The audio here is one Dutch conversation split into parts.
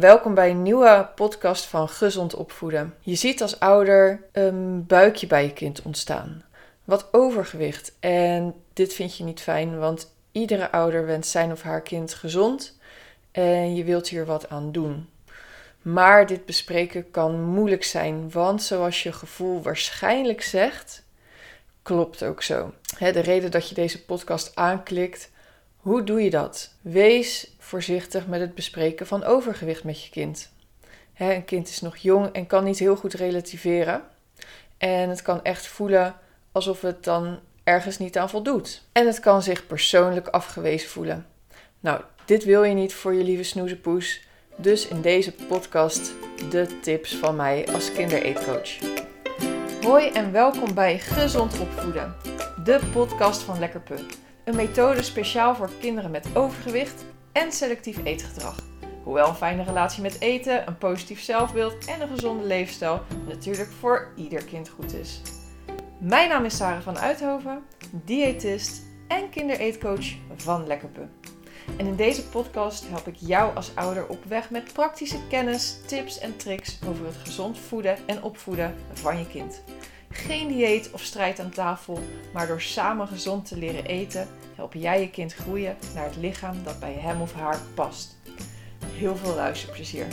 Welkom bij een nieuwe podcast van Gezond Opvoeden. Je ziet als ouder een buikje bij je kind ontstaan. Wat overgewicht. En dit vind je niet fijn, want iedere ouder wenst zijn of haar kind gezond en je wilt hier wat aan doen. Maar dit bespreken kan moeilijk zijn, want zoals je gevoel waarschijnlijk zegt, klopt ook zo. de reden dat je deze podcast aanklikt, hoe doe je dat? Wees voorzichtig met het bespreken van overgewicht met je kind. een kind is nog jong en kan niet heel goed relativeren. En het kan echt voelen alsof het dan ergens niet aan voldoet. En het kan zich persoonlijk afgewezen voelen. Nou, dit wil je niet voor je lieve snoezepoes. Dus in deze podcast de tips van mij als kindereetcoach. Hoi en welkom bij Gezond Opvoeden, de podcast van Lekkerpunt. Een methode speciaal voor kinderen met overgewicht en selectief eetgedrag. Hoewel een fijne relatie met eten, een positief zelfbeeld en een gezonde leefstijl natuurlijk voor ieder kind goed is. Mijn naam is Sarah van Uithoven, diëtist en kindereetcoach van Lekkerpunt. En in deze podcast help ik jou als ouder op weg met praktische kennis, tips en tricks over het gezond voeden en opvoeden van je kind. Geen dieet of strijd aan tafel, maar door samen gezond te leren eten, help jij je kind groeien naar het lichaam dat bij hem of haar past. Heel veel luisterplezier.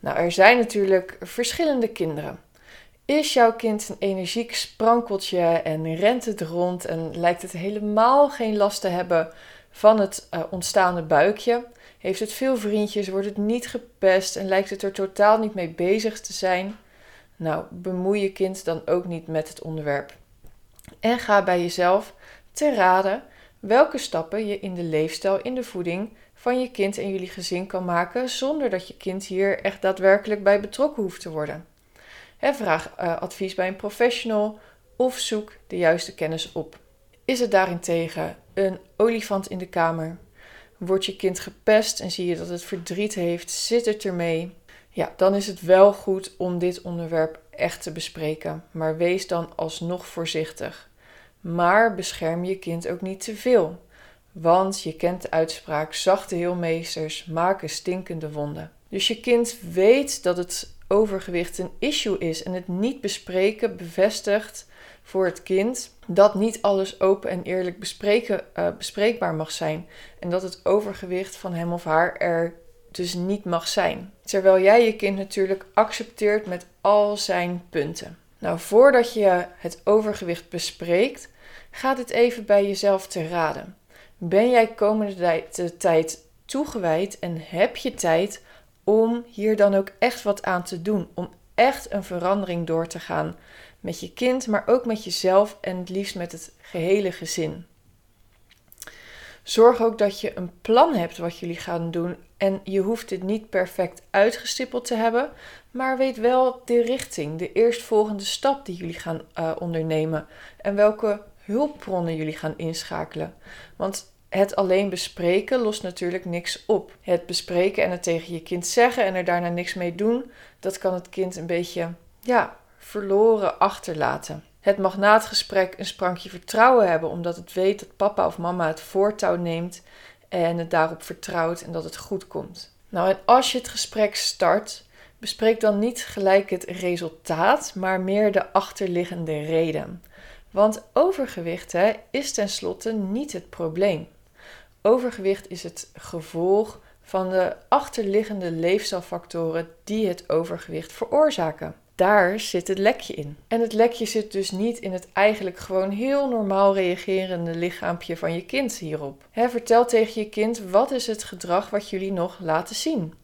Nou, er zijn natuurlijk verschillende kinderen. Is jouw kind een energiek sprankeltje en rent het rond en lijkt het helemaal geen last te hebben van het uh, ontstaande buikje? Heeft het veel vriendjes, wordt het niet gepest en lijkt het er totaal niet mee bezig te zijn? Nou, bemoei je kind dan ook niet met het onderwerp. En ga bij jezelf te raden welke stappen je in de leefstijl, in de voeding van je kind en jullie gezin kan maken zonder dat je kind hier echt daadwerkelijk bij betrokken hoeft te worden. vraag uh, advies bij een professional of zoek de juiste kennis op. Is het daarentegen een olifant in de kamer? Wordt je kind gepest en zie je dat het verdriet heeft? Zit het ermee? Ja, dan is het wel goed om dit onderwerp echt te bespreken, maar wees dan alsnog voorzichtig. Maar bescherm je kind ook niet te veel, want je kent de uitspraak: zachte heelmeesters maken stinkende wonden. Dus je kind weet dat het overgewicht een issue is en het niet bespreken bevestigt voor het kind dat niet alles open en eerlijk uh, bespreekbaar mag zijn en dat het overgewicht van hem of haar er dus niet mag zijn. Terwijl jij je kind natuurlijk accepteert met al zijn punten. Nou, voordat je het overgewicht bespreekt, ga dit even bij jezelf te raden. Ben jij komende tijd toegewijd en heb je tijd om hier dan ook echt wat aan te doen? Om echt een verandering door te gaan met je kind, maar ook met jezelf en het liefst met het gehele gezin. Zorg ook dat je een plan hebt wat jullie gaan doen. En je hoeft dit niet perfect uitgestippeld te hebben, maar weet wel de richting, de eerstvolgende stap die jullie gaan uh, ondernemen en welke hulpbronnen jullie gaan inschakelen. Want het alleen bespreken lost natuurlijk niks op. Het bespreken en het tegen je kind zeggen en er daarna niks mee doen, dat kan het kind een beetje, ja, verloren achterlaten. Het mag na het gesprek een sprankje vertrouwen hebben, omdat het weet dat papa of mama het voortouw neemt en het daarop vertrouwt en dat het goed komt. Nou, en als je het gesprek start, bespreek dan niet gelijk het resultaat, maar meer de achterliggende reden. Want overgewicht hè, is tenslotte niet het probleem. Overgewicht is het gevolg van de achterliggende leefstijlfactoren die het overgewicht veroorzaken daar zit het lekje in. En het lekje zit dus niet in het eigenlijk gewoon heel normaal reagerende lichaampje van je kind hierop. vertel tegen je kind wat is het gedrag wat jullie nog laten zien.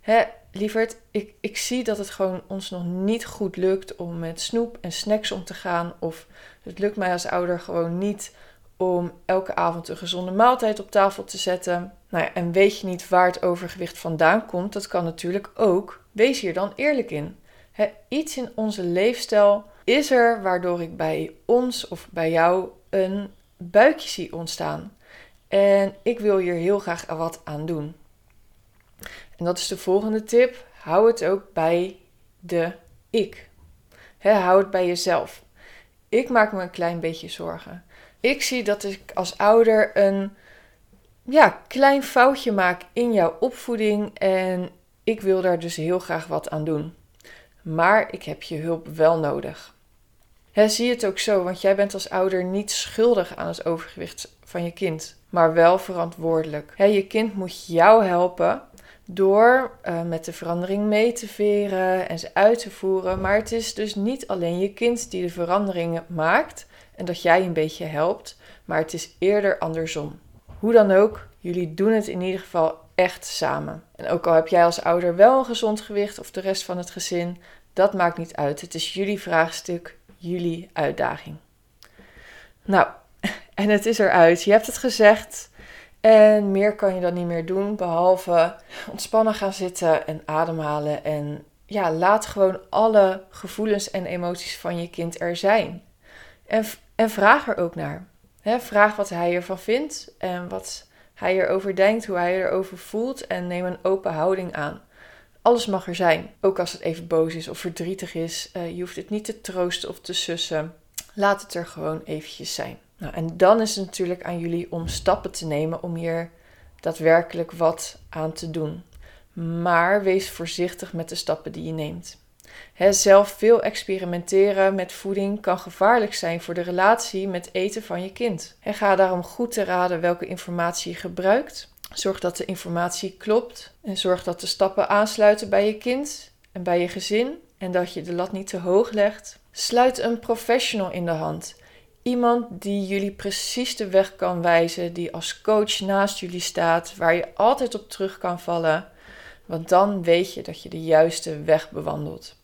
He, lieverd, ik, ik zie dat het gewoon ons nog niet goed lukt om met snoep en snacks om te gaan. Of het lukt mij als ouder gewoon niet om elke avond een gezonde maaltijd op tafel te zetten. Nou ja, en weet je niet waar het overgewicht vandaan komt, dat kan natuurlijk ook. Wees hier dan eerlijk in iets in onze leefstijl is er waardoor ik bij ons of bij jou een buikje zie ontstaan. En ik wil hier heel graag wat aan doen. En dat is de volgende tip. Hou het ook bij de ik. hou het bij jezelf. Ik maak me een klein beetje zorgen. Ik zie dat ik als ouder een ja, klein foutje maak in jouw opvoeding. En Ik wil daar dus heel graag wat aan doen. Maar ik heb je hulp wel nodig. He, zie het ook zo, want jij bent als ouder niet schuldig aan het overgewicht van je kind, maar wel verantwoordelijk. Je kind moet jou helpen door uh, met de verandering mee te veren en ze uit te voeren. Maar het is dus niet alleen je kind die de veranderingen maakt en dat jij een beetje helpt, maar het is eerder andersom. Hoe dan ook, jullie doen het in ieder geval echt samen. En ook al heb jij als ouder wel een gezond gewicht of de rest van het gezin, dat maakt niet uit. Het is jullie vraagstuk, jullie uitdaging. Nou, en het is eruit. Je hebt het gezegd. En meer kan je dan niet meer doen, behalve ontspannen gaan zitten en ademhalen. En ja, laat gewoon alle gevoelens en emoties van je kind er zijn. En, en vraag er ook naar. vraag wat hij ervan vindt en wat hij erover denkt, hoe hij erover voelt. En neem een open houding aan. Alles mag er zijn, ook als het even boos is of verdrietig is. Uh, je hoeft het niet te troosten of te sussen. Laat het er gewoon eventjes zijn. Nou, en dan is het natuurlijk aan jullie om stappen te nemen om hier daadwerkelijk wat aan te doen. Maar wees voorzichtig met de stappen die je neemt. He, zelf veel experimenteren met voeding kan gevaarlijk zijn voor de relatie met eten van je kind. En ga daarom goed te raden welke informatie je gebruikt. Zorg dat de informatie klopt en zorg dat de stappen aansluiten bij je kind en bij je gezin en dat je de lat niet te hoog legt. Sluit een professional in de hand. Iemand die jullie precies de weg kan wijzen, die als coach naast jullie staat, waar je altijd op terug kan vallen. Want dan weet je dat je de juiste weg bewandelt.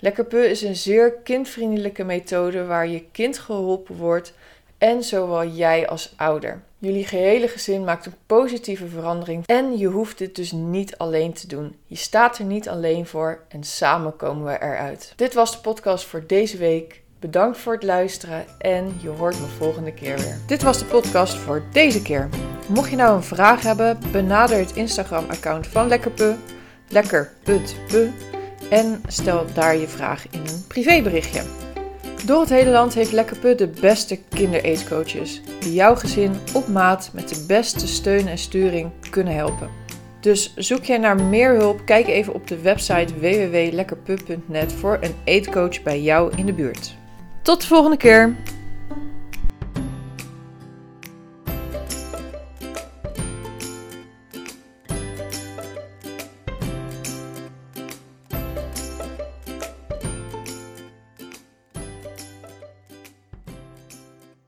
Lekkerpeu is een zeer kindvriendelijke methode waar je kind geholpen wordt en zowel jij als ouder. Jullie gehele gezin maakt een positieve verandering en je hoeft dit dus niet alleen te doen. Je staat er niet alleen voor en samen komen we eruit. Dit was de podcast voor deze week. Bedankt voor het luisteren en je hoort me volgende keer weer. Dit was de podcast voor deze keer. Mocht je nou een vraag hebben, benader het Instagram-account van Lekkerpe, lekker.pe en stel daar je vraag in een privéberichtje. Door het hele land heeft Lekkerpe de beste kindereetcoaches die jouw gezin op maat met de beste steun en sturing kunnen helpen. Dus zoek jij naar meer hulp, kijk even op de website www.lekkerpub.net voor een eetcoach bij jou in de buurt. Tot de volgende keer!